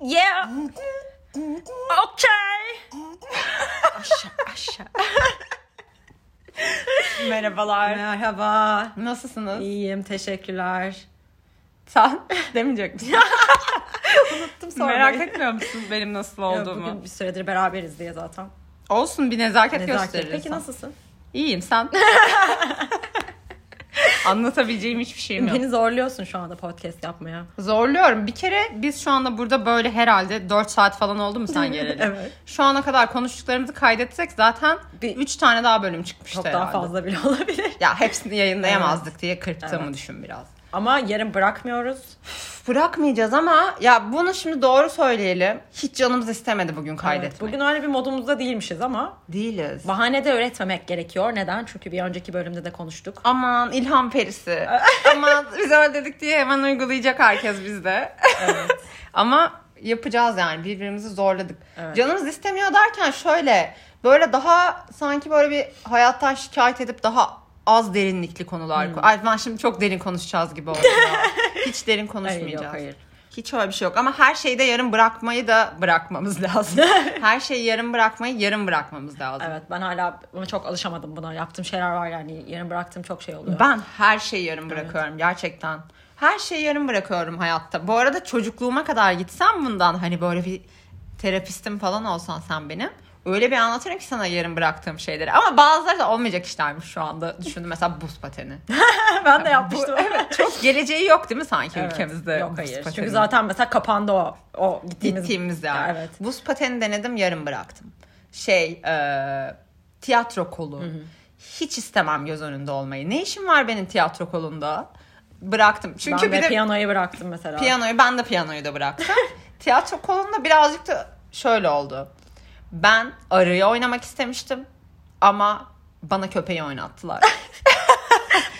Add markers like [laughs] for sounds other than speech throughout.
Yeah. Okay. Aşağı aşağı. Merhabalar. Merhaba. Nasılsınız? İyiyim, teşekkürler. Sen demeyecek misin? [laughs] Unuttum sonra. Merak etmiyor musun benim nasıl Yok, olduğumu? Bugün bir süredir beraberiz diye zaten. Olsun bir nezaket, Nezaket. gösteririz. Peki nasılsın? İyiyim sen. [laughs] Anlatabileceğim hiçbir şeyim yok. Beni zorluyorsun şu anda podcast yapmaya. Zorluyorum. Bir kere biz şu anda burada böyle herhalde 4 saat falan oldu mu sen [laughs] geleli? Evet. Şu ana kadar konuştuklarımızı kaydetsek zaten Bir- 3 tane daha bölüm çıkmıştı Çok herhalde. daha fazla bile olabilir. Ya hepsini yayınlayamazdık diye kırptığımı Evet. düşün biraz. Ama yarın bırakmıyoruz. Bırakmayacağız ama ya bunu şimdi doğru söyleyelim. Hiç canımız istemedi bugün kaydetmek. Evet, bugün öyle bir modumuzda değilmişiz ama Değiliz. bahane de üretmemek gerekiyor. Neden? Çünkü bir önceki bölümde de konuştuk. Aman ilham perisi. [laughs] Aman biz öyle dedik diye hemen uygulayacak herkes bizde. Evet. [laughs] Ama yapacağız yani birbirimizi zorladık. Evet. Canımız istemiyor derken şöyle böyle daha sanki böyle bir hayattan şikayet edip daha az derinlikli konular. Hmm. Ay ben şimdi çok derin konuşacağız gibi oldu. [laughs] Hiç derin konuşmayacağız. Hayır yok hayır. Hiç öyle bir şey yok ama her şeyde yarım bırakmayı da bırakmamız lazım. [laughs] her şeyi yarım bırakmayı yarım bırakmamız lazım. Evet ben hala ama çok alışamadım buna. Yaptığım şeyler var yani. Yarın bıraktığım çok şey oluyor. Ben her şeyi yarım bırakıyorum gerçekten. Her şeyi yarım bırakıyorum hayatta. Bu arada çocukluğuma kadar gitsem bundan hani böyle bir terapistim falan olsan sen benim. Öyle bir anlatırım ki sana yarım bıraktığım şeyleri. Ama bazıları da olmayacak işlermiş şu anda. Düşündüm mesela buz pateni. [laughs] ben de Bu, yapmıştım. evet çok geleceği yok değil mi sanki Evet. ülkemizde? Yok buz hayır. pateni? Çünkü zaten mesela kapandı o. O gittiğimiz. gittiğimiz yer. Ya, Evet. Buz pateni denedim yarım bıraktım. Şey e, tiyatro kolu. Hiç istemem göz önünde olmayı. Ne işim var benim tiyatro kolunda? Bıraktım. Çünkü ben bir de de piyanoyu bıraktım mesela. piyanoyu ben de piyanoyu da bıraktım. [laughs] tiyatro kolunda birazcık da şöyle oldu. Ben arıyı oynamak istemiştim ama bana köpeği oynattılar. [laughs]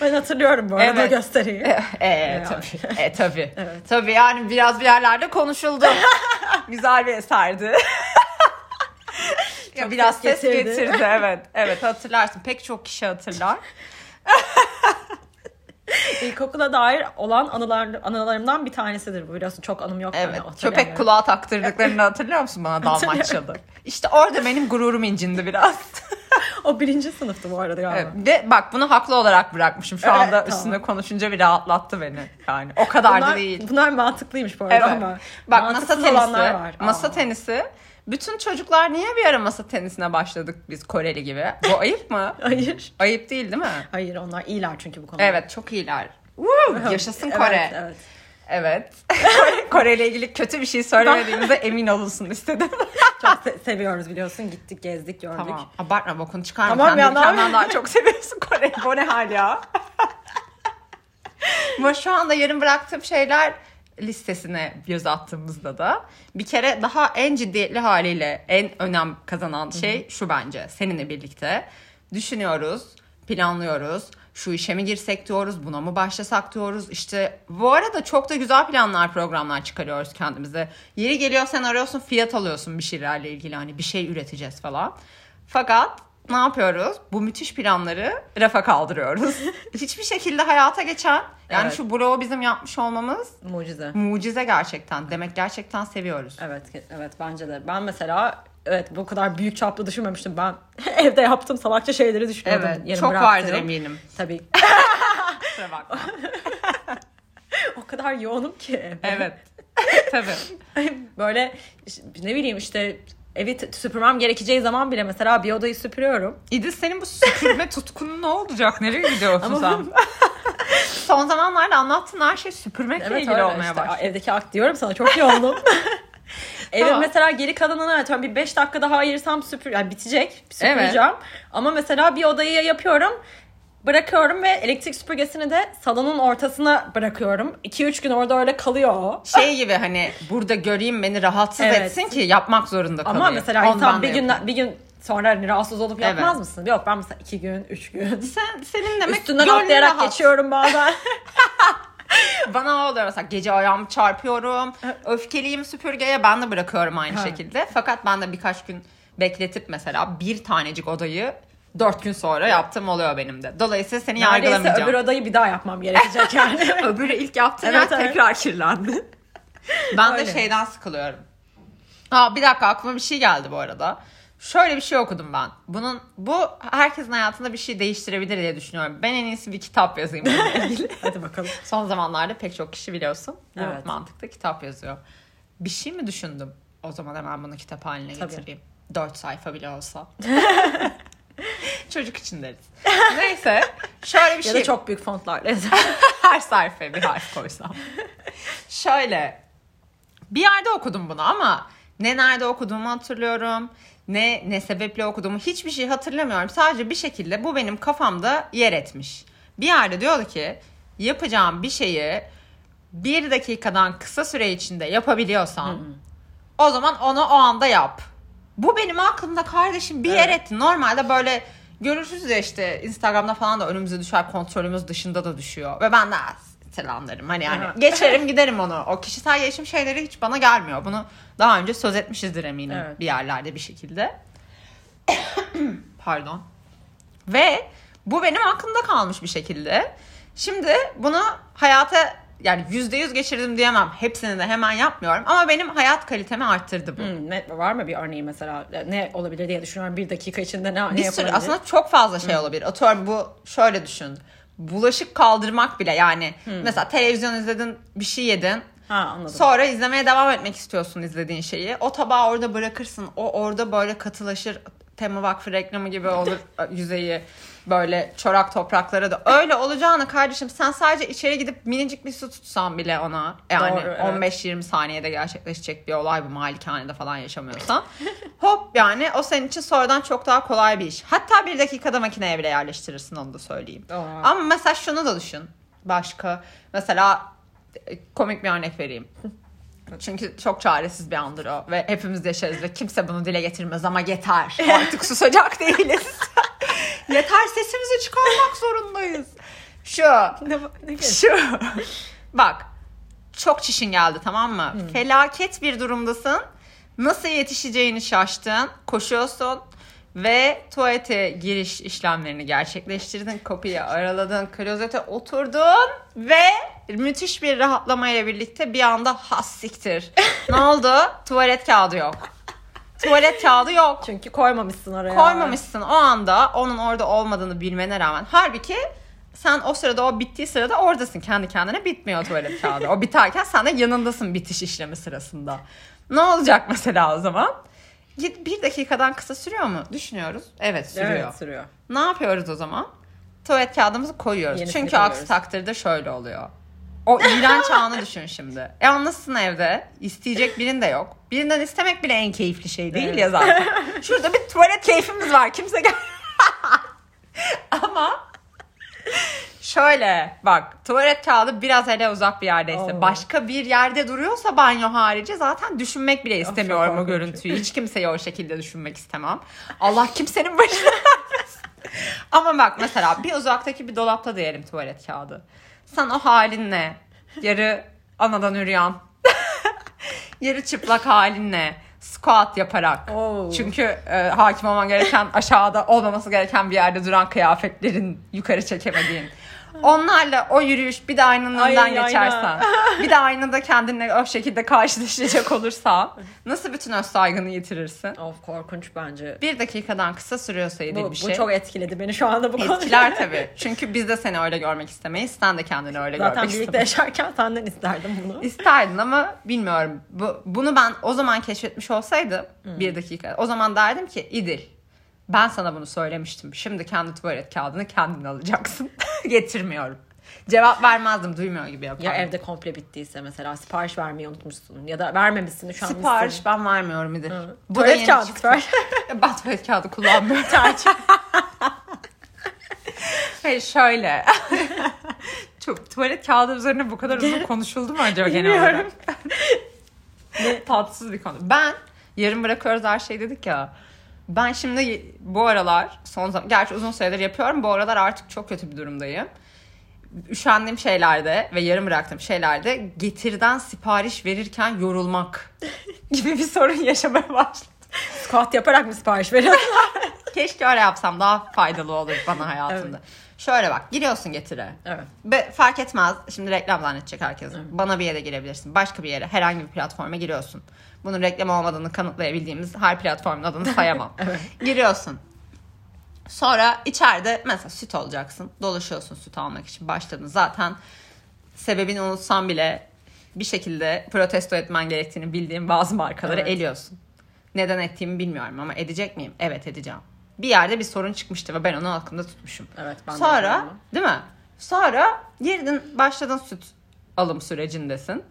Ben hatırlıyorum bu arada Evet. gösteriyi. e, Yani. tabii. [laughs] E, tabii. Evet. Tabii yani biraz bir yerlerde konuşuldu. [laughs] Güzel bir eserdi. ya biraz ses ses getirdi. getirdi. evet. Evet hatırlarsın. Pek çok kişi hatırlar. [laughs] İlkokula dair olan anılar, anılarımdan bir tanesidir bu. Biliyorsun çok anım yok. Evet. Hatırlayamıyorum. köpek kulağı taktırdıklarını hatırlıyor musun bana [laughs] Dalmaçyalı? İşte orada benim gururum incindi biraz. [laughs] O birinci sınıftı bu arada galiba. Evet, Ve bak bunu haklı olarak bırakmışım. Şu Evet, anda tamam. üstüne konuşunca bir rahatlattı beni. Yani o kadar bunlar, da değil. bunlar mantıklıymış bu arada Evet. ama. Bak masa tenisi. var. Masa Aa. tenisi. Bütün çocuklar niye bir ara masa tenisine başladık biz Koreli gibi? Bu [laughs] ayıp mı? Hayır. Ayıp değil değil mi? Hayır onlar iyiler çünkü bu konuda. Evet çok iyiler. Woo, yaşasın Evet, Kore. Evet. Evet. [laughs] Kore ile ilgili kötü bir şey söylemediğimizde emin olunsun istedim. [laughs] Çok se- seviyoruz biliyorsun. Gittik, gezdik, gördük. tamam. Abartma bokunu çıkarma. Tamam Kendi ya, yapayım? daha çok seviyorsun Kore'yi. Bu ne hal ya? Ama şu anda yarım bıraktığım şeyler listesine göz attığımızda da bir kere daha en ciddiyetli haliyle en önem kazanan şey şu bence. Seninle birlikte düşünüyoruz, planlıyoruz. Şu işe mi girsek diyoruz, buna mı başlasak diyoruz. İşte bu arada çok da güzel planlar, programlar çıkarıyoruz kendimize. Yeri geliyor sen arıyorsun, fiyat alıyorsun bir şeylerle ilgili hani bir şey üreteceğiz falan. Fakat ne yapıyoruz? Bu müthiş planları rafa kaldırıyoruz. [laughs] Hiçbir şekilde hayata geçen yani Evet. şu bloğu bizim yapmış olmamız Mucize. mucize gerçekten. Demek gerçekten seviyoruz. Evet, evet bence de. Ben mesela evet bu kadar büyük çaplı düşünmemiştim. Ben [laughs] evde yaptığım salakça şeyleri düşünüyordum. Evet, yarım çok bıraktığım. vardır eminim. Tabii. [laughs] Kusura bakma. o kadar yoğunum ki evet. Tabii. Böyle ne bileyim işte evi süpürmem gerekeceği zaman bile mesela bir odayı süpürüyorum. İdil senin bu süpürme [laughs] tutkunun ne olacak? Nereye gidiyorsun Ama sen? [laughs] Son zamanlarda anlattığın her şey süpürmekle ilgili öyle olmaya işte. başladı. Evdeki akt diyorum sana çok yoğunum. [laughs] Evin Tamam. mesela geri kalanını atıyorum bir 5 dakika daha ayırsam süpür yani bitecek süpüreceğim. Ama mesela bir odayı yapıyorum bırakıyorum ve elektrik süpürgesini de salonun ortasına bırakıyorum. 2-3 gün orada öyle kalıyor o. Şey gibi hani burada göreyim beni rahatsız Evet. etsin ki yapmak zorunda kalayım. Ama mesela insan bir gün bir gün sonra hani rahatsız olup yapmaz Evet. mısın? Yok ben mesela 2 gün, 3 gün. Sen, senin demek Üstünden atlayarak rahat. geçiyorum bazen. [laughs] Bana o oluyor mesela gece ayağımı çarpıyorum. Öfkeliyim süpürgeye ben de bırakıyorum aynı şekilde. Fakat ben de birkaç gün bekletip mesela bir tanecik odayı dört gün sonra yaptığım oluyor benim de. Dolayısıyla seni Neredeyse yargılamayacağım. öbür odayı bir daha yapmam gerekecek [laughs] yani. Öbürü ilk yaptığın Evet, yer evet. tekrar kirlendi. Ben Öyle. de şeyden sıkılıyorum. Aa, bir dakika aklıma bir şey geldi bu arada. Şöyle bir şey okudum ben. Bunun bu herkesin hayatında bir şey değiştirebilir diye düşünüyorum. Ben en iyisi bir kitap yazayım bununla [laughs] ilgili. Hadi bakalım. Son zamanlarda pek çok kişi biliyorsun. Bu Evet. mantıkta kitap yazıyor. Bir şey mi düşündüm? O zaman hemen bunu kitap haline Tabii. getireyim. Dört sayfa bile olsa. [laughs] Çocuk için deriz. [laughs] Neyse. Şöyle bir Ya şey. da çok büyük fontlarla [laughs] her sayfaya bir harf koysam. [laughs] Şöyle. Bir yerde okudum bunu ama ne nerede okuduğumu hatırlıyorum. Ne ne sebeple okuduğumu hiçbir şey hatırlamıyorum. Sadece bir şekilde bu benim kafamda yer etmiş. Bir yerde diyordu ki yapacağım bir şeyi bir dakikadan kısa süre içinde yapabiliyorsan o zaman onu o anda yap. Bu benim aklımda kardeşim bir yer Evet. etti. Normalde böyle görürsüz ya işte Instagram'da falan da önümüze düşer kontrolümüz dışında da düşüyor. Ve ben de selamlarım. Hani yani geçerim [laughs] giderim onu. O kişisel gelişim şeyleri hiç bana gelmiyor. Bunu daha önce söz etmişizdir eminim Evet. bir yerlerde bir şekilde. [coughs] Pardon. Ve bu benim aklımda kalmış bir şekilde. Şimdi bunu hayata yani yüzde yüz geçirdim diyemem. Hepsini de hemen yapmıyorum. Ama benim hayat kalitemi arttırdı bu. Hmm, ne, var mı bir örneği mesela? Ne olabilir diye düşünüyorum. Bir dakika içinde ne, ne bir sürü yapılabilir? aslında çok fazla şey olabilir. Atıyorum bu şöyle düşün. Bulaşık kaldırmak bile yani mesela televizyon izledin bir şey yedin Ha anladım. sonra izlemeye devam etmek istiyorsun izlediğin şeyi. O tabağı orada bırakırsın. O orada böyle katılaşır. Tema Vakfı reklamı gibi olur [laughs] yüzeyi böyle çorak topraklara da. Öyle olacağını kardeşim sen sadece içeri gidip minicik bir su tutsan bile ona yani Doğru, evet. 15-20 saniyede gerçekleşecek bir olay bu malikanede falan yaşamıyorsan. [laughs] Hop yani o senin için sonradan çok daha kolay bir iş. Hatta bir dakikada makineye bile yerleştirirsin onu da söyleyeyim. Doğru. Ama mesela şunu da düşün. Başka mesela e, komik bir örnek vereyim. [laughs] Çünkü çok çaresiz bir andır o ve hepimiz yaşarız ve kimse bunu dile getirmez ama yeter. Artık [laughs] susacak değiliz. Yeter sesimizi çıkarmak zorundayız. Şu ne, ne şu. Bak. Çok çişin geldi tamam mı? Felaket bir durumdasın. Nasıl yetişeceğini şaştın. Koşuyorsun. Ve tuvalete giriş işlemlerini gerçekleştirdin. Kapıyı araladın. Klozete oturdun. Ve müthiş bir rahatlamayla birlikte bir anda has siktir. ne oldu? Tuvalet kağıdı yok. Tuvalet kağıdı yok Çünkü koymamışsın oraya. koymamışsın o anda onun orada olmadığını bilmene rağmen. Halbuki sen o sırada o bittiği sırada oradasın. Kendi kendine bitmiyor tuvalet kağıdı. O biterken sen de yanındasın bitiş işlemi sırasında. Ne olacak mesela o zaman? Git bir dakikadan kısa sürüyor mu? Düşünüyoruz. Evet sürüyor. Evet sürüyor. Ne yapıyoruz o zaman? Tuvalet kağıdımızı koyuyoruz. Yenisini Çünkü aksi koyuyoruz. takdirde şöyle oluyor. O iğrenç [laughs] anı düşün şimdi. Yalnızsın evde. isteyecek birin de yok. Birinden istemek bile en keyifli şey değil Evet. ya zaten. Şurada bir tuvalet keyfimiz var. Kimse gel. [laughs] Ama şöyle bak tuvalet kağıdı biraz hele uzak bir yerdeyse Oo. başka bir yerde duruyorsa banyo harici zaten düşünmek bile istemiyorum o görüntüyü. Hiç kimseyi o şekilde düşünmek istemem. Allah kimsenin başına. [laughs] Ama bak mesela bir uzaktaki bir dolapta diyelim tuvalet kağıdı. Sen o halinle yarı anadan üryan [laughs] yarı çıplak halinle squat yaparak Oo. çünkü e, hakim olman gereken aşağıda olmaması gereken bir yerde duran kıyafetlerin yukarı çekemediğin onlarla o yürüyüş bir de aynanın Ay, önünden ayna. geçersen [laughs] bir de aynada kendinle o şekilde karşılaşacak olursan nasıl bütün öz saygını yitirirsin? Of korkunç bence. Bir dakikadan kısa sürüyorsa yediğin Bu, bir bu şey. çok etkiledi beni şu anda bu konuda. Etkiler [laughs] tabii. Çünkü biz de seni öyle görmek istemeyiz. Sen de kendini öyle Zaten görmek birlikte yaşarken senden isterdim bunu. İsterdin ama bilmiyorum. Bu, bunu ben o zaman keşfetmiş olsaydım Hmm. bir dakika. O zaman derdim ki İdil ben sana bunu söylemiştim. Şimdi kendi tuvalet kağıdını kendin alacaksın. [laughs] Getirmiyorum. Cevap vermezdim. Duymuyor gibi yapardım. Ya evde komple bittiyse mesela sipariş vermeyi unutmuşsun ya da vermemişsin şu an Sipariş ben vermiyorum. Bu da Tuvalet kağıdı ver. [laughs] ben tuvalet kağıdı kullanmıyorum. [laughs] Hayır şöyle. Çok tuvalet kağıdı üzerine bu kadar uzun konuşuldu mu acaba genel olarak? Bilmiyorum. Ne tatsız bir konu. Ben yarın bırakıyoruz her şey dedik ya. Ben şimdi bu aralar son zaman gerçi uzun süredir yapıyorum. Bu aralar artık çok kötü bir durumdayım. Üşendiğim şeylerde ve yarım bıraktığım şeylerde getirden sipariş verirken yorulmak [laughs] gibi bir sorun yaşamaya başladım. Squat yaparak mı sipariş veriyorsun? [laughs] Keşke öyle yapsam daha faydalı olur bana hayatımda. Şöyle bak giriyorsun getire. Evet. Be, fark etmez. Şimdi reklam zannedecek herkes. Bana bir yere girebilirsin. Başka bir yere herhangi bir platforma giriyorsun. Bunun reklam olmadığını kanıtlayabildiğimiz her platformun adını sayamam. [laughs] Giriyorsun. Sonra içeride mesela süt alacaksın. Dolaşıyorsun süt almak için. Başladın zaten sebebini unutsan bile bir şekilde protesto etmen gerektiğini bildiğim bazı markaları Evet. eliyorsun. Neden ettiğimi bilmiyorum ama edecek miyim? Evet edeceğim. Bir yerde bir sorun çıkmıştı ve ben onu aklımda tutmuşum. Evet, ben de Sonra hatırlıyorum. değil mi? Sonra girdin başladın süt alım sürecindesin.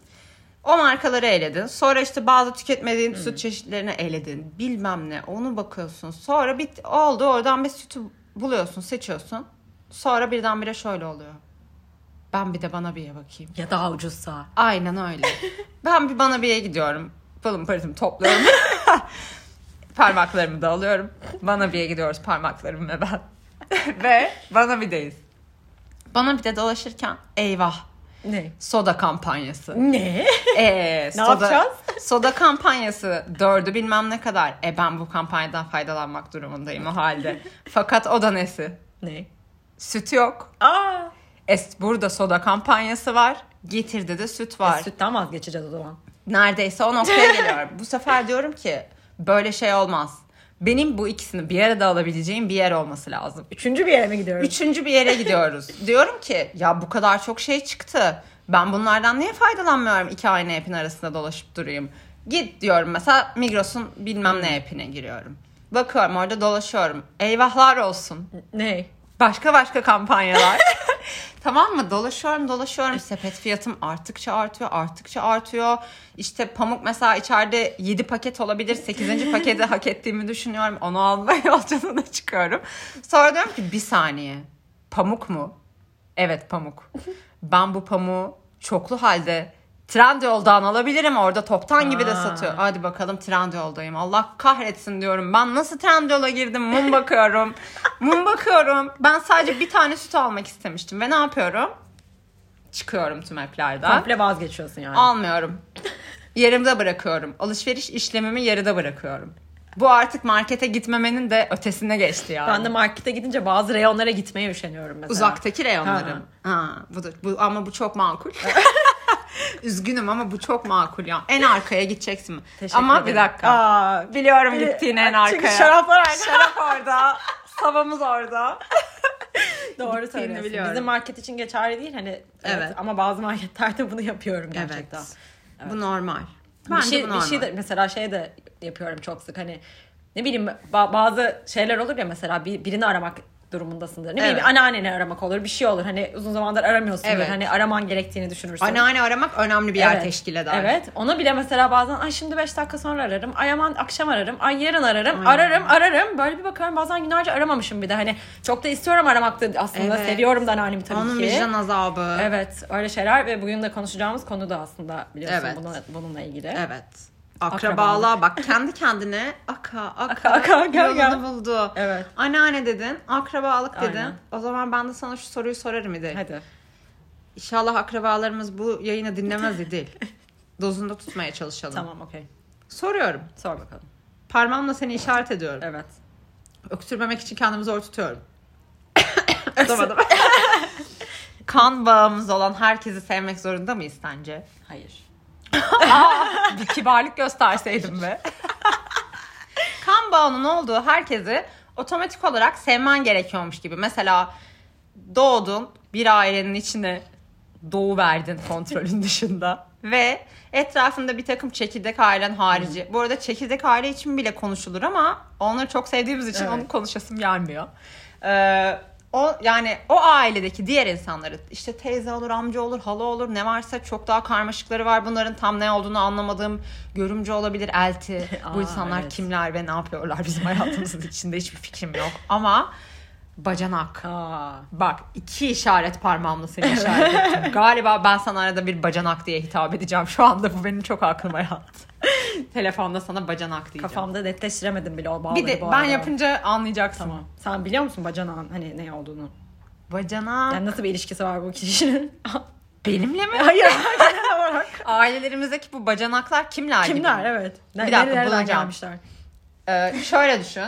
O markaları eledin. Sonra işte bazı tüketmediğin Hmm. süt çeşitlerini eledin. Bilmem ne. Onu bakıyorsun. Sonra bit oldu oradan bir sütü buluyorsun, seçiyorsun. Sonra birdenbire şöyle oluyor. Ben bir de bana bir'e bakayım. Ya daha ucuzsa. Aynen öyle. [laughs] ben bir bana bir'e gidiyorum. Pılım pırtımı topluyorum. [laughs] Parmaklarımı da alıyorum. Bana bir'e gidiyoruz parmaklarım [laughs] ve ben. ve bana bir'deyiz. Bana bir de dolaşırken eyvah Ne? soda kampanyası. Ne? Ee, [laughs] Ne yapacağız? Soda kampanyası dördü bilmem ne kadar. E ben bu kampanyadan faydalanmak durumundayım o halde. [laughs] Fakat o da nesi? ne? Süt yok. Aa. Es burada soda kampanyası var. Getirde de süt var. E, sütten vazgeçeceğiz o zaman. Neredeyse o noktaya geliyorum. bu sefer diyorum ki böyle şey olmaz. Benim bu ikisini bir arada alabileceğim bir yer olması lazım. Üçüncü bir yere mi gidiyoruz? Üçüncü bir yere [laughs] gidiyoruz. diyorum ki ya bu kadar çok şey çıktı. Ben bunlardan niye faydalanmıyorum iki aynı app'in arasında dolaşıp durayım. Git diyorum mesela Migros'un bilmem ne app'ine giriyorum. Bakıyorum orada dolaşıyorum. Eyvahlar olsun. Ne? Başka başka kampanyalar. [laughs] tamam mı? Dolaşıyorum dolaşıyorum. Sepet fiyatım arttıkça artıyor arttıkça artıyor. İşte pamuk mesela içeride 7 paket olabilir. 8. paketi [laughs] hak ettiğimi düşünüyorum. Onu almaya [laughs] yolculuğuna çıkıyorum. Sonra diyorum ki bir saniye. Pamuk mu? Evet pamuk. Ben bu pamuğu çoklu halde Trendyol'dan alabilirim. Orada toptan gibi de satıyor. Hadi bakalım Trendyol'dayım. Allah kahretsin diyorum. Ben nasıl Trendyol'a girdim? Mum bakıyorum. [laughs] Mum bakıyorum. Ben sadece bir tane süt almak istemiştim. Ve ne yapıyorum? Çıkıyorum tüm app'lerden. Komple vazgeçiyorsun yani. Almıyorum. Yerimde bırakıyorum. Alışveriş işlemimi yarıda bırakıyorum. Bu artık markete gitmemenin de ötesine geçti yani. Ben de markete gidince bazı reyonlara gitmeye üşeniyorum mesela. Uzaktaki reyonlarım. Ha. bu, da- bu ama bu çok makul. [laughs] Üzgünüm ama bu çok makul ya. En arkaya gideceksin. Teşekkür ama ederim. bir dakika. Aa, Biliyorum bili- gittiğin en Çünkü arkaya. şaraplar arkada. Şarap orada. Savamız orada. [laughs] Doğru Gittiğini söylüyorsun. biliyorum. Bizim market için geçerli değil hani. Evet. Evet. Ama bazı marketlerde bunu yapıyorum gerçekten. Bu normal. Bir Bence şey, bu bir normal. şey de mesela şey de yapıyorum çok sık hani ne bileyim ba- bazı şeyler olur ya mesela bir, birini aramak durumundasındır. Ne bileyim Evet. anneanneni aramak olur bir şey olur. Hani uzun zamandır aramıyorsun. Evet. Hani araman gerektiğini düşünürsün. Anneanne aramak önemli bir yer Evet. teşkil eder. Evet. Ona bile mesela bazen ay şimdi 5 dakika sonra ararım. Ay aman akşam ararım. Ay yarın ararım. Ararım ararım. Böyle bir bakıyorum bazen günlerce aramamışım bir de. Hani çok da istiyorum aramakta aslında. Evet. Seviyorum da anneannemi tabii Onun ki. vicdan azabı. Evet öyle şeyler ve bugün de konuşacağımız konu da aslında biliyorsun Evet. bununla, bununla ilgili. Evet. Akrabalığa bak kendi kendine aka aka, Aka, aka, gel, yolunu gel. buldu. Evet. Anneanne dedin, akrabalık dedin. Aynen. O zaman ben de sana şu soruyu sorarım İdil. Hadi. İnşallah akrabalarımız bu yayını dinlemez İdil. [laughs] Dozunda tutmaya çalışalım. Tamam okey. Soruyorum. Sor bakalım. Parmağımla seni işaret ediyorum. Evet. Öksürmemek için kendimi zor tutuyorum. [laughs] Tutamadım. [laughs] kan bağımız olan herkesi sevmek zorunda mıyız sence? Hayır. Bir kibarlık gösterseydim be. kan bağının olduğu herkesi otomatik olarak sevmen gerekiyormuş gibi. Mesela doğdun bir ailenin içine doğu verdin kontrolün dışında ve etrafında bir takım çekirdek ailen harici. Bu arada çekirdek aile için bile konuşulur ama onları çok sevdiğimiz için Evet. onu konuşasım gelmiyor. Ee, o yani o ailedeki diğer insanları işte teyze olur, amca olur, hala olur ne varsa çok daha karmaşıkları var. Bunların tam ne olduğunu anlamadığım görümcü olabilir, elti. [laughs] Bu Aa, insanlar evet. kimler ve ne yapıyorlar bizim hayatımızın içinde hiçbir fikrim yok. Ama bacanak. Aa. Bak iki işaret parmağımla seni işaret ettim. [laughs] Galiba ben sana arada bir bacanak diye hitap edeceğim. Şu anda bu benim çok aklıma yattı. [laughs] Telefonda sana bacanak diyeceğim. Kafamda netleştiremedim bile o bağları bir de bu ben arada. yapınca anlayacaksın. Tamam. Sen biliyor musun bacanağın hani ne olduğunu? Bacanak. Yani nasıl bir ilişkisi var bu kişinin? [laughs] Benimle mi? Hayır. genel olarak. Ailelerimizdeki bu bacanaklar kimler gibi? Kimler evet. Bir dakika, bulacağım. gelmişler? Ee, şöyle düşün.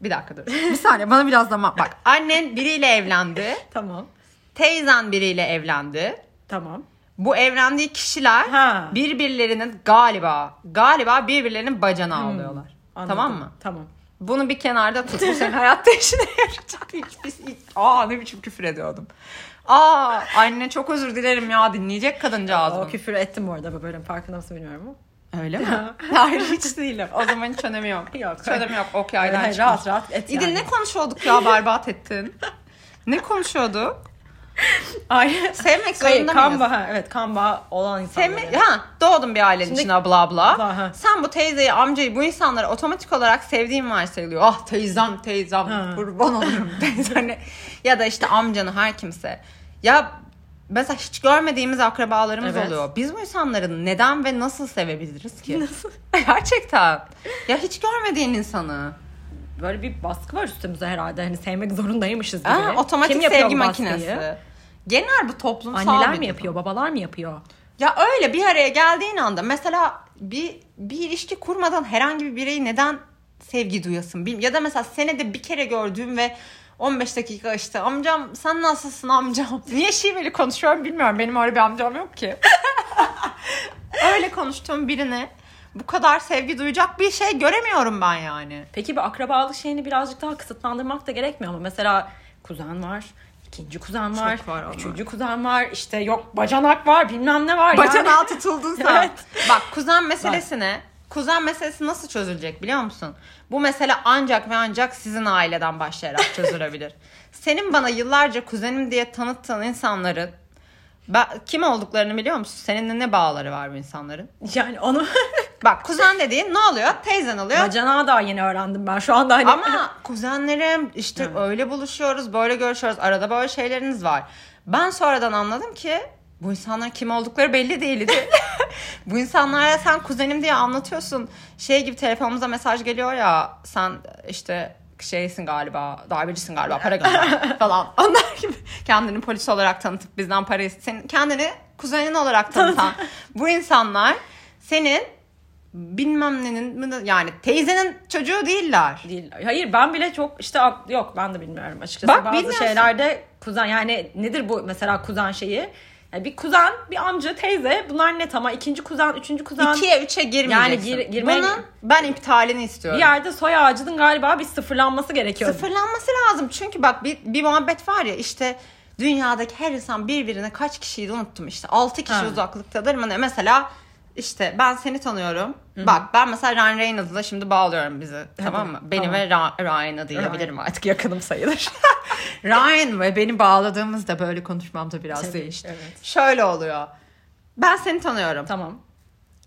Bir dakika dur. [laughs] Bir saniye bana biraz zaman. Bak annen biriyle evlendi. [laughs] Tamam. Teyzen biriyle evlendi. Tamam. Bu evlendiği kişiler Ha. birbirlerinin galiba galiba birbirlerinin bacanağı oluyorlar. Anladım. Tamam mı? Tamam. Bunu bir kenarda tut. Bu senin hayatta işine [laughs] yarayacak. Hiç, hiç. Aa ne biçim küfür ediyordum. Aa anne çok özür dilerim ya dinleyecek kadıncağız O küfür ettim bu arada bu bölüm farkında mısın bilmiyorum ama. Öyle mi? [laughs] Hayır hiç değilim. O zaman hiç önemi yok. Yok. Hiç önemi yok. Ok yaydan Hayır, rahat rahat et İdil yani. ne konuşuyorduk ya berbat ettin. Ne konuşuyorduk? Ay. Sevmek Hayır, zorunda kan mıyız? bağı, evet kan bağı olan insanları. Sevme, ha, doğdun bir ailenin Şimdi- içine bla bla. Bla, ha. Sen bu teyzeyi, amcayı, bu insanları otomatik olarak sevdiğin varsayılıyor. Ah teyzem, teyzem, Ha. kurban olurum [laughs] teyzene. ya da işte amcanı her kimse. Ya mesela hiç görmediğimiz akrabalarımız Evet. oluyor. Biz bu insanları neden ve nasıl sevebiliriz ki? Nasıl? [laughs] Gerçekten. Ya hiç görmediğin insanı. Böyle bir baskı var üstümüze herhalde. Hani sevmek zorundaymışız gibi. Ha, otomatik Kim sevgi makinesi. Genel bu toplumsal Anneler bir mi yapıyor, babalar mı yapıyor? Ya öyle bir araya geldiğin anda mesela bir bir ilişki kurmadan herhangi bir bireyi neden sevgi duyasın? Ya da mesela senede bir kere gördüğüm ve 15 dakika işte amcam sen nasılsın amcam? [laughs] Niye şiveli konuşuyorum bilmiyorum. Benim öyle bir amcam yok ki. [laughs] öyle konuştuğum birine bu kadar sevgi duyacak bir şey göremiyorum ben yani. Peki bu akrabalık şeyini birazcık daha kısıtlandırmak da gerekmiyor mu? Mesela kuzen var, ikinci kuzen var, Çok var ama. üçüncü kuzen var, işte yok bacanak var, bilmem ne var. Bacanağa tutuldun sen. [laughs] Evet. Bak kuzen meselesine kuzen meselesi nasıl çözülecek biliyor musun? Bu mesele ancak ve ancak sizin aileden başlayarak [laughs] çözülebilir. Senin bana yıllarca kuzenim diye tanıttığın insanların ben, kim olduklarını biliyor musun? Seninle ne bağları var bu insanların? Yani onu [laughs] Bak kuzen dediğin ne oluyor? Teyzen oluyor. bacanağı daha yeni öğrendim ben şu anda hani. Ama kuzenlerim işte öyle buluşuyoruz, böyle görüşüyoruz. Arada böyle şeyleriniz var. Ben sonradan anladım ki bu insanlar kim oldukları belli değildi. [laughs] bu insanlara sen kuzenim diye anlatıyorsun. Şey gibi telefonumuza mesaj geliyor ya sen işte şeysin galiba, darbecisin galiba, para gönder [laughs] falan. Onlar gibi kendini polis olarak tanıtıp bizden para ist- senin kendini kuzenin olarak tanıtan [laughs] bu insanlar senin bilmem nenin yani teyzenin çocuğu değiller. değil. Hayır ben bile çok işte yok ben de bilmiyorum açıkçası. Bak, Bazı bilmiyorsun. şeylerde kuzen yani nedir bu mesela kuzen şeyi? Yani bir kuzen, bir amca, teyze bunlar net ama ikinci kuzen, üçüncü kuzen İkiye üçe girmeyeceksin. Yani gir- girmeye- Bunun ben iptalini bir istiyorum. yerde soy ağacının galiba bir sıfırlanması gerekiyor. Sıfırlanması lazım. Çünkü bak bir, bir muhabbet var ya işte dünyadaki her insan birbirine kaç kişiydi unuttum işte. 6 kişi Ha. uzaklıktadır? Mesela işte ben seni tanıyorum. Bak ben mesela Ryan Reynolds'la şimdi bağlıyorum bizi. Tamam mı? Beni tamam. ve Ra- Ryan'ı diyebilirim artık yakınım sayılır. [laughs] Ryan ve beni bağladığımızda böyle konuşmam da biraz Tabii, değişti. evet. Şöyle oluyor. Ben seni tanıyorum. Tamam.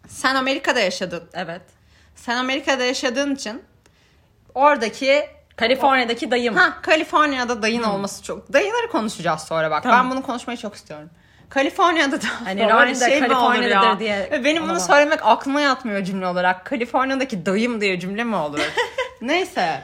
Sen Amerika'da yaşadın. Evet. Sen Amerika'da yaşadığın için oradaki Kaliforniya'daki dayım. ha Kaliforniya'da dayın olması çok. Dayıları konuşacağız sonra bak. Tamam. Ben bunu konuşmayı çok istiyorum. Kaliforniya'da da Hani böyle Ryan da mi olur Kaliforniya'dadır ya? diye benim bunu söylemek aklıma yatmıyor cümle olarak. Kaliforniya'daki dayım diye cümle mi olur? [laughs] Neyse.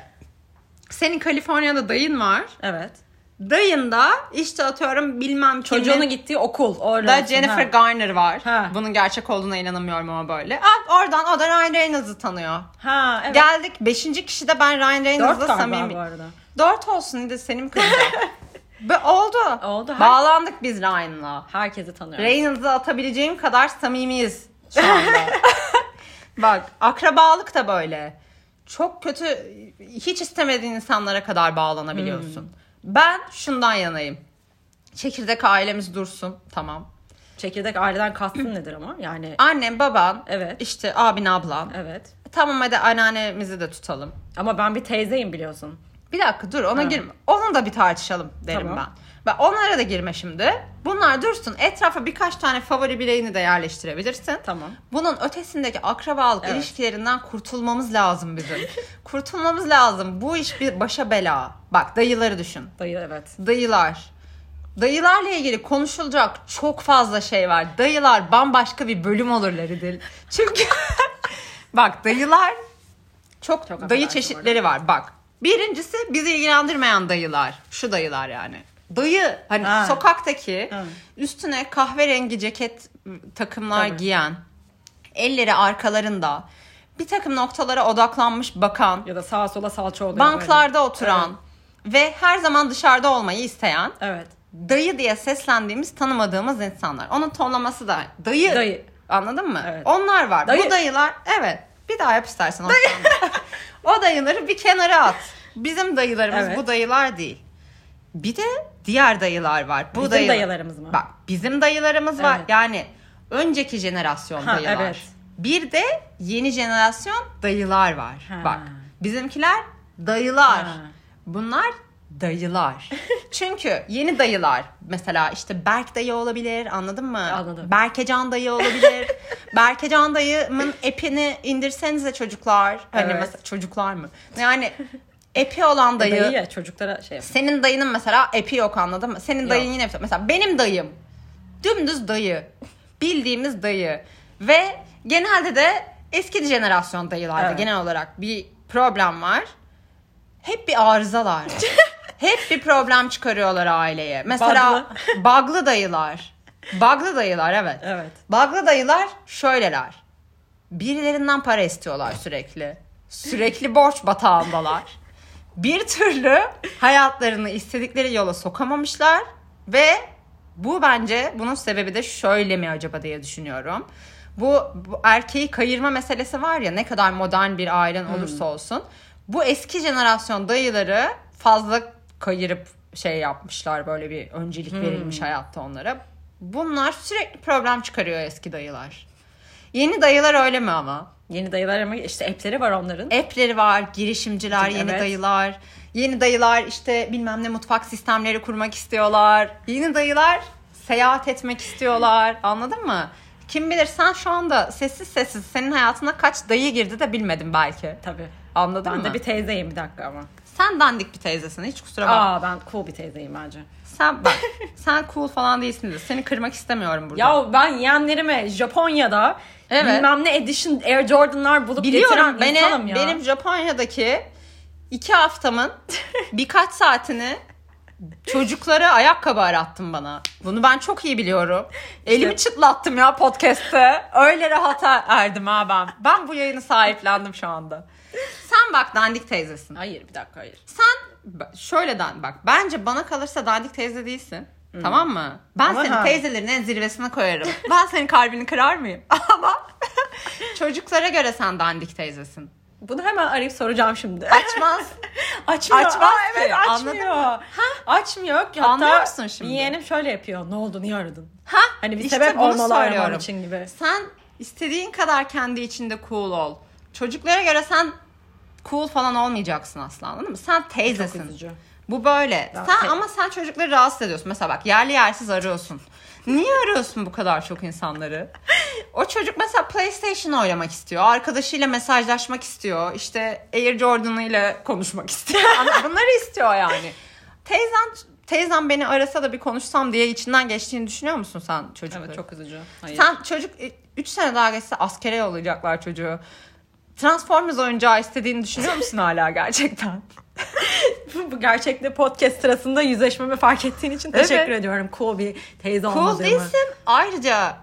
Senin Kaliforniya'da dayın var. Evet. Dayın da işte atıyorum bilmem kimin. Gittiği okul. Orada Jennifer ha. Garner var. Ha. Bunun gerçek olduğuna inanamıyorum ama böyle. Aa, oradan o da Ryan Reynolds'ı tanıyor. Ha evet. Geldik. Beşinci kişi de ben Ryan Dört Reynolds'la galiba samimi. bu arada. Dört olsun de seni mi kıracağım? [laughs] Be, oldu. Oldu. Her- Bağlandık biz Ryan'la. Herkesi tanıyorum. Reynolds'ı atabileceğim kadar samimiyiz şu [laughs] anda. Bak akrabalık da böyle. Çok kötü hiç istemediğin insanlara kadar bağlanabiliyorsun. Hmm. Ben şundan yanayım. Çekirdek ailemiz dursun. Tamam. Çekirdek aileden kastın [clears throat] nedir ama? Yani Annem, baban, Evet. işte abin, ablan. evet. Tamam hadi anneannemizi de tutalım. Ama ben bir teyzeyim biliyorsun. Bir dakika dur ona Ha. girme. Onu da bir tartışalım derim Tamam. ben. Ben onlara da girme şimdi. Bunlar dursun. Etrafa birkaç tane favori bireyini de yerleştirebilirsin. Tamam. Bunun ötesindeki akrabalık Evet. ilişkilerinden kurtulmamız lazım bizim. [laughs] kurtulmamız lazım. Bu iş bir başa bela. Bak dayıları düşün. Dayı evet. Dayılar. Dayılarla ilgili konuşulacak çok fazla şey var. Dayılar bambaşka bir bölüm olurlar İdil. Çünkü [laughs] bak dayılar çok, Çok dayı çeşitleri var. Bak birincisi bizi ilgilendirmeyen dayılar. Şu dayılar yani. Dayı hani Ha. sokaktaki Ha. üstüne kahverengi ceket takımlar Tabii. giyen elleri arkalarında bir takım noktalara odaklanmış bakan, Ya da sağa sola salça oluyor. banklarda oturan ve her zaman dışarıda olmayı isteyen Böyle. Evet. dayı diye seslendiğimiz tanımadığımız insanlar. Onun tonlaması da dayı. Dayı. Anladın mı? Evet. Onlar var. Dayı. Bu dayılar evet. Bir daha yap istersen. sahne. [laughs] o dayıları bir kenara at. Bizim dayılarımız Evet. bu dayılar değil. Bir de diğer dayılar var. Bu Bizim dayı- dayılarımız mı? Bak bizim dayılarımız var. Evet. Yani önceki jenerasyon Ha, dayılar. evet. Bir de yeni jenerasyon dayılar var. Ha. Bak bizimkiler dayılar. Ha. Bunlar dayılar. [laughs] Çünkü yeni dayılar mesela işte Berk dayı olabilir anladın mı? Anladım. Berkecan dayı olabilir. [laughs] Berkecan dayımın epini indirsenize çocuklar. Hani Evet. mesela çocuklar mı? Yani epi olan dayı. Dayı ya çocuklara şey yapıyor. Senin dayının mesela epi yok anladın mı? Senin dayın Yok. yine mesela benim dayım dümdüz dayı. Bildiğimiz dayı. Ve genelde de eski jenerasyon dayılarda Evet. genel olarak bir problem var. Hep bir arızalar. [laughs] Hep bir problem çıkarıyorlar aileye. Mesela [laughs] baglı dayılar. Baglı dayılar evet. Evet. Baglı dayılar şöyleler. Birilerinden para istiyorlar sürekli. Sürekli borç batağındalar. Bir türlü hayatlarını istedikleri yola sokamamışlar ve bu bence bunun sebebi de şöyle mi acaba diye düşünüyorum. Bu, bu erkeği kayırma meselesi var ya ne kadar modern bir ailen olursa olsun. Bu eski jenerasyon dayıları fazla kayırıp şey yapmışlar böyle bir öncelik verilmiş hayatta onlara. Bunlar sürekli problem çıkarıyor eski dayılar. Yeni dayılar öyle mi ama? Yeni dayılar ama işte app'leri var onların. App'leri var, girişimciler, yeni Evet. dayılar. Yeni dayılar işte bilmem ne mutfak sistemleri kurmak istiyorlar. Yeni dayılar seyahat etmek istiyorlar. Anladın mı? Kim bilir sen şu anda sessiz sessiz senin hayatına kaç dayı girdi de bilmedim belki. Tabii. Anladın Ben mı? de bir teyzeyim bir dakika ama. Sen dandik bir teyzesin hiç kusura bakma. Aa ben cool bir teyzeyim bence. Sen bak [laughs] sen cool falan değilsin de seni kırmak istemiyorum burada. Ya ben yeğenlerime Japonya'da Evet. bilmem ne edition Air Jordan'lar bulup Biliyorum getiren insanım beni, ya. benim Japonya'daki iki haftamın birkaç saatini çocuklara ayakkabı arattın bana. Bunu ben çok iyi biliyorum. Elimi çıtlattım ya podcast'te. Öyle rahata erdim ha ben. Ben bu yayını sahiplendim şu anda. Sen bak dandik teyzesin. Hayır bir dakika hayır. Sen şöyle dan bak bence bana kalırsa dandik teyze değilsin. Tamam mı? Ben Ama seni ha. teyzelerin en zirvesine koyarım. ben senin kalbini kırar mıyım? [laughs] Ama [laughs] çocuklara göre sen dandik teyzesin. Bunu hemen arayıp soracağım şimdi. Açmaz. [laughs] Açmıyor. Açmaz Aa, evet açmıyor. Açmıyor. Hatta Anlıyor musun şimdi? Yeğenim şöyle yapıyor. Ne oldu niye aradın? Ha? Hani bir işte sebep olmalı için gibi. Sen istediğin kadar kendi içinde cool ol. Çocuklara göre sen cool falan olmayacaksın asla anladın mı? Sen teyzesin. Bu böyle. Ya, sen te- ama sen çocukları rahatsız ediyorsun. Mesela bak yerli yersiz arıyorsun. Niye arıyorsun bu kadar çok insanları? O çocuk mesela PlayStation oynamak istiyor. Arkadaşıyla mesajlaşmak istiyor. İşte Air Jordan ile konuşmak istiyor. [laughs] Bunları istiyor yani. Teyzen teyzem beni arasa da bir konuşsam diye içinden geçtiğini düşünüyor musun sen çocukları? Evet çok üzücü. Hayır. Sen çocuk 3 sene daha geçse askere yollayacaklar çocuğu. Transformers oyuncağı istediğini düşünüyor musun hala gerçekten? [laughs] bu gerçekte podcast sırasında yüzleşmemi fark ettiğin için Evet. teşekkür ediyorum. Cool bir teyze Cool olmadığımı. değilsin. Ayrıca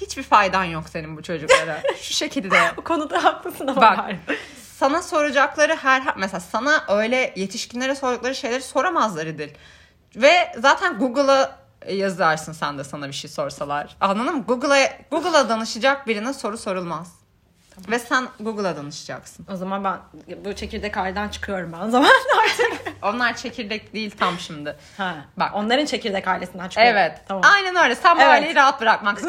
hiçbir faydan yok senin bu çocuklara. [laughs] Şu şekilde. Bu konuda haklısın ama Bak. Sana soracakları her mesela sana öyle yetişkinlere sordukları şeyleri soramazlar İdil. Ve zaten Google'a yazarsın sen de sana bir şey sorsalar. Anladın mı? Google'a Google'a danışacak birine soru sorulmaz. Ve sen Google'a danışacaksın. O zaman ben bu çekirdek aileden çıkıyorum ben o zaman [laughs] artık. Onlar çekirdek değil tam şimdi. ha, Bak. Onların çekirdek ailesinden çıkıyorum. Evet. Tamam. Aynen öyle. Sen bu Evet. aileyi rahat bırakmak.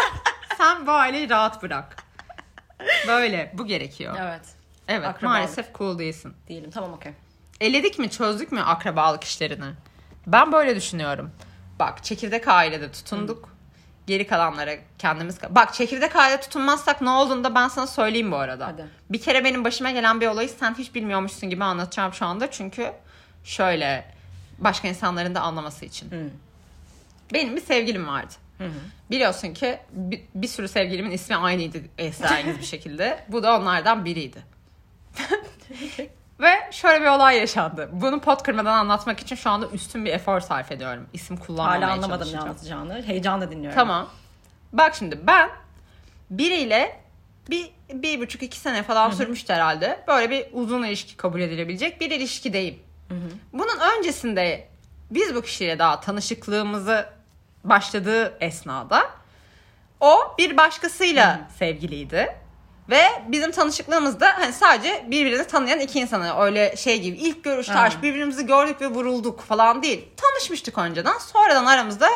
[laughs] Sen bu aileyi rahat bırak. Böyle. Bu gerekiyor. Evet. Evet. Akrabalık. Maalesef cool değilsin. Değilim. Tamam okey. Eledik mi çözdük mü akrabalık işlerini? Ben böyle düşünüyorum. Bak çekirdek ailede tutunduk. Geri kalanlara kendimiz... Bak çekirdek aile tutunmazsak ne olduğunu da ben sana söyleyeyim bu arada. Hadi. Bir kere benim başıma gelen bir olayı sen hiç bilmiyormuşsun gibi anlatacağım şu anda. Çünkü şöyle başka insanların da anlaması için. Hı. Benim bir sevgilim vardı. Biliyorsun ki bir, bir sürü sevgilimin ismi aynıydı esrarengiz [laughs] bir şekilde. Bu da onlardan biriydi. [laughs] Ve şöyle bir olay yaşandı. Bunu pot kırmadan anlatmak için şu anda üstün bir efor sarf ediyorum. İsim kullanmamaya Hala anlamadım ne anlatacağını. Heyecanla dinliyorum. Tamam. Bak şimdi ben biriyle bir, bir buçuk iki sene falan sürmüştü herhalde. Böyle bir uzun ilişki kabul edilebilecek bir ilişkideyim. Bunun öncesinde biz bu kişiyle daha tanışıklığımızı başladığı esnada o bir başkasıyla sevgiliydi. Ve bizim tanışıklığımızda hani sadece birbirini tanıyan iki insanı öyle şey gibi ilk görüşte Ha. aşk birbirimizi gördük ve vurulduk falan değil. Tanışmıştık önceden. Sonradan aramızda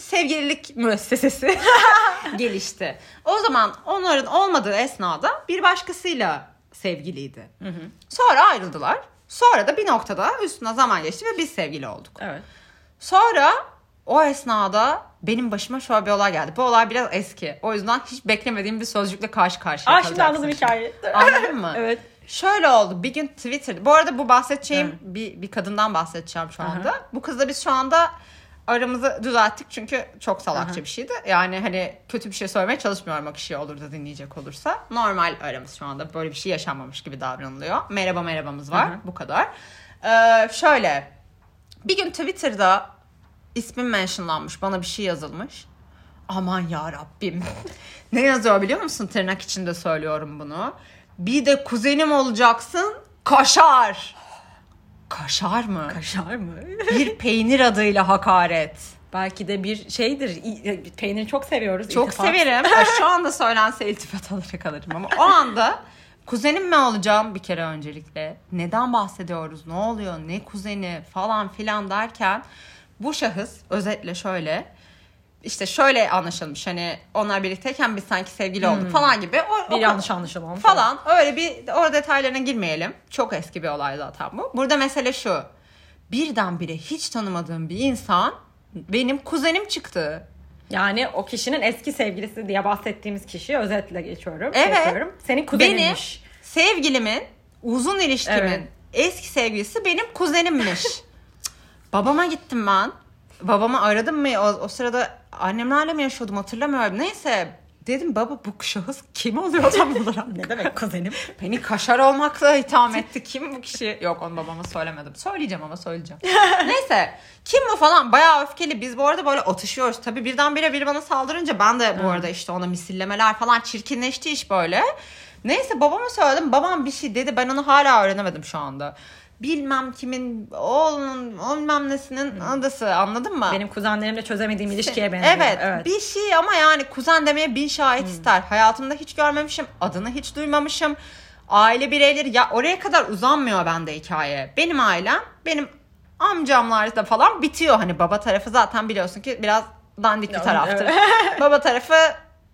sevgililik müessesesi [laughs] gelişti. O zaman onların olmadığı esnada bir başkasıyla sevgiliydi. Sonra ayrıldılar. Sonra da bir noktada üstüne zaman geçti ve biz sevgili olduk. Evet. Sonra o esnada benim başıma şöyle bir olay geldi. Bu olay biraz eski. O yüzden hiç beklemediğim bir sözcükle karşı karşıya Aa şimdi anladım hikayeyi. [laughs] Anladın mı? evet. Şöyle oldu. Bir gün Twitter'da. Bu arada bu bahsedeceğim bir, bir kadından bahsedeceğim şu anda. Bu kızla biz şu anda aramızı düzelttik çünkü çok salakça bir şeydi. Yani hani kötü bir şey söylemeye çalışmıyorum o kişiye olur da dinleyecek olursa. Normal aramız şu anda böyle bir şey yaşanmamış gibi davranılıyor. Merhaba merhabamız var. Hı hı. Bu kadar. Ee, şöyle bir gün Twitter'da ismim mentionlanmış. Bana bir şey yazılmış. Aman ya Rabbim. [laughs] ne yazıyor biliyor musun? Tırnak içinde söylüyorum bunu. Bir de kuzenim olacaksın. Kaşar. Kaşar mı? Kaşar mı? [laughs] bir peynir adıyla hakaret. Belki de bir şeydir. İ- Peyniri çok seviyoruz. Çok İltifat. severim. Ya Şu anda söylense iltifat olarak alırım ama o anda kuzenim mi olacağım bir kere öncelikle. Neden bahsediyoruz? Ne oluyor? Ne kuzeni falan filan derken bu şahıs özetle şöyle işte şöyle anlaşılmış hani onlar birlikteyken biz sanki sevgili olduk falan gibi. O, Bir o- yanlış anlaşılma. falan öyle bir o detaylarına girmeyelim. Çok eski bir olay zaten bu. Burada mesele şu. Birdenbire hiç tanımadığım bir insan benim kuzenim çıktı. Yani o kişinin eski sevgilisi diye bahsettiğimiz kişi özetle geçiyorum. Evet. Yapıyorum. Senin Benim kuzeninmiş. sevgilimin uzun ilişkimin Evet. eski sevgilisi benim kuzenimmiş. [laughs] Babama gittim ben. Babamı aradım mı? O, o sırada annemlerle mi yaşıyordum hatırlamıyorum. Neyse dedim baba bu şahıs kim oluyor tam [laughs] olarak? ne demek kuzenim? Beni kaşar olmakla itham etti. Kim bu kişi? Yok onu babama söylemedim. Söyleyeceğim ama söyleyeceğim. [laughs] Neyse. Kim bu falan? Bayağı öfkeli. Biz bu arada böyle atışıyoruz. Tabii birdenbire biri bana saldırınca ben de bu arada işte ona misillemeler falan çirkinleşti iş böyle. Neyse babama söyledim. Babam bir şey dedi. Ben onu hala öğrenemedim şu anda. Bilmem kimin oğlunun bilmem nesinin adası anladın mı? Benim kuzenlerimle çözemediğim ilişkiye benziyor. Evet, bir şey ama yani kuzen demeye bin şahit ister. Hayatımda hiç görmemişim, adını hiç duymamışım. Aile bireyleri ya oraya kadar uzanmıyor bende hikaye. Benim ailem, benim amcamlar da falan bitiyor. Hani baba tarafı zaten biliyorsun ki biraz dandik bir taraftır. baba tarafı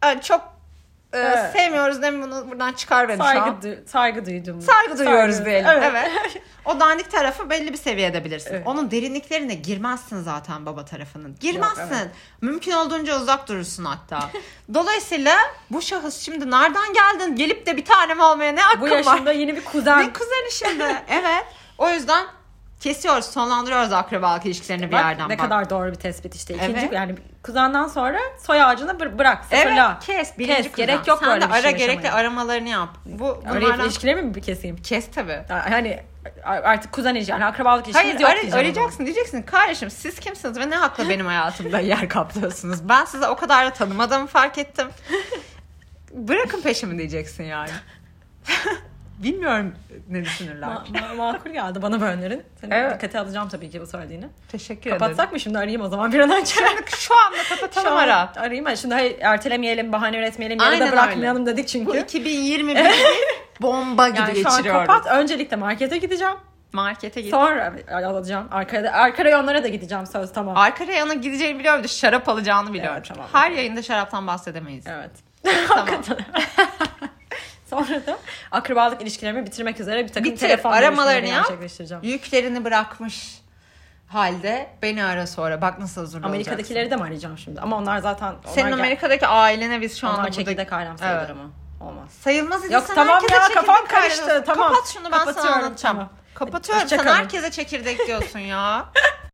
yani çok e, Evet. sevmiyoruz değil mi bunu buradan çıkar beni şu an. Saygı, du- saygı duydum. Saygı duyuyoruz Saygı- diyelim. Evet. Evet. [laughs] O dandik tarafı belli bir seviyede bilirsin. Evet. Onun derinliklerine girmezsin zaten baba tarafının. Girmezsin. Yok, evet. Mümkün olduğunca uzak durursun hatta. [laughs] Dolayısıyla bu şahıs şimdi nereden geldin? Gelip de bir tanem olmaya ne hakkın Bu var? yaşında yeni bir kuzen. [laughs] Ne kuzeni şimdi? evet. O yüzden kesiyoruz, sonlandırıyoruz akrabalık ilişkilerini bir Bak, yerden ne bak. kadar doğru bir tespit işte. İkinci Evet. yani kuzenden sonra soy ağacını bır- bırak. Sıfırla. Evet, kes. Birinci Kes, kuzen. gerek yok Sen böyle de bir şey ara gerekli yaşamaya. aramalarını yap. Bu bunlardan... ilişkileri mi bir keseyim? Kes tabii. Hani artık kuzen ilişki, yani akrabalık ilişkimiz Hayır yok ara- diyeceğim. arayacaksın diyeceksin kardeşim siz kimsiniz ve ne hakla benim hayatımda [laughs] yer kaplıyorsunuz. Ben size o kadar da tanımadığımı fark ettim. [laughs] Bırakın peşimi diyeceksin yani. [laughs] Bilmiyorum ne düşünürler. Ma- ma- makul geldi bana bu önerin. Seni Evet. dikkate alacağım tabii ki bu söylediğini. Teşekkür ederim. Kapatsak mı şimdi arayayım o zaman bir an önce. Şimdi şu anda kapatalım Şu an ara. Arayayım mı? Şimdi hayır, ertelemeyelim, bahane üretmeyelim, yarıda Aynen bırakmayalım dedik Bu çünkü. 2021 [laughs] bomba gibi Yani şu an geçiriyoruz. kapat. Öncelikle markete gideceğim. Markete git. Sonra alacağım. Arkada, arka reyonlara da gideceğim söz tamam. Arka reyona gideceğini biliyorum da şarap alacağını biliyorum. Evet, tamam. Her yayında şaraptan bahsedemeyiz. Evet. Tamam. [laughs] Sonra da akrabalık ilişkilerimi bitirmek üzere bir takım Bitir, telefon aramalarını yap. gerçekleştireceğim. Yüklerini bırakmış halde beni ara sonra. Bak nasıl hazır. Amerika'dakileri de mi arayacağım şimdi? Ama onlar zaten... Senin onlar gel- Amerika'daki ailene biz şu anda burada... çekirdek ailem sayılır Evet. ama. Olmaz. Sayılmaz Yok, idiysen tamam ya, kafam karıştı, tamam. Kapat şunu ben sana anlatacağım. tamam. Kapatıyorum Hoşça sen kalın. herkese çekirdek diyorsun ya. [laughs]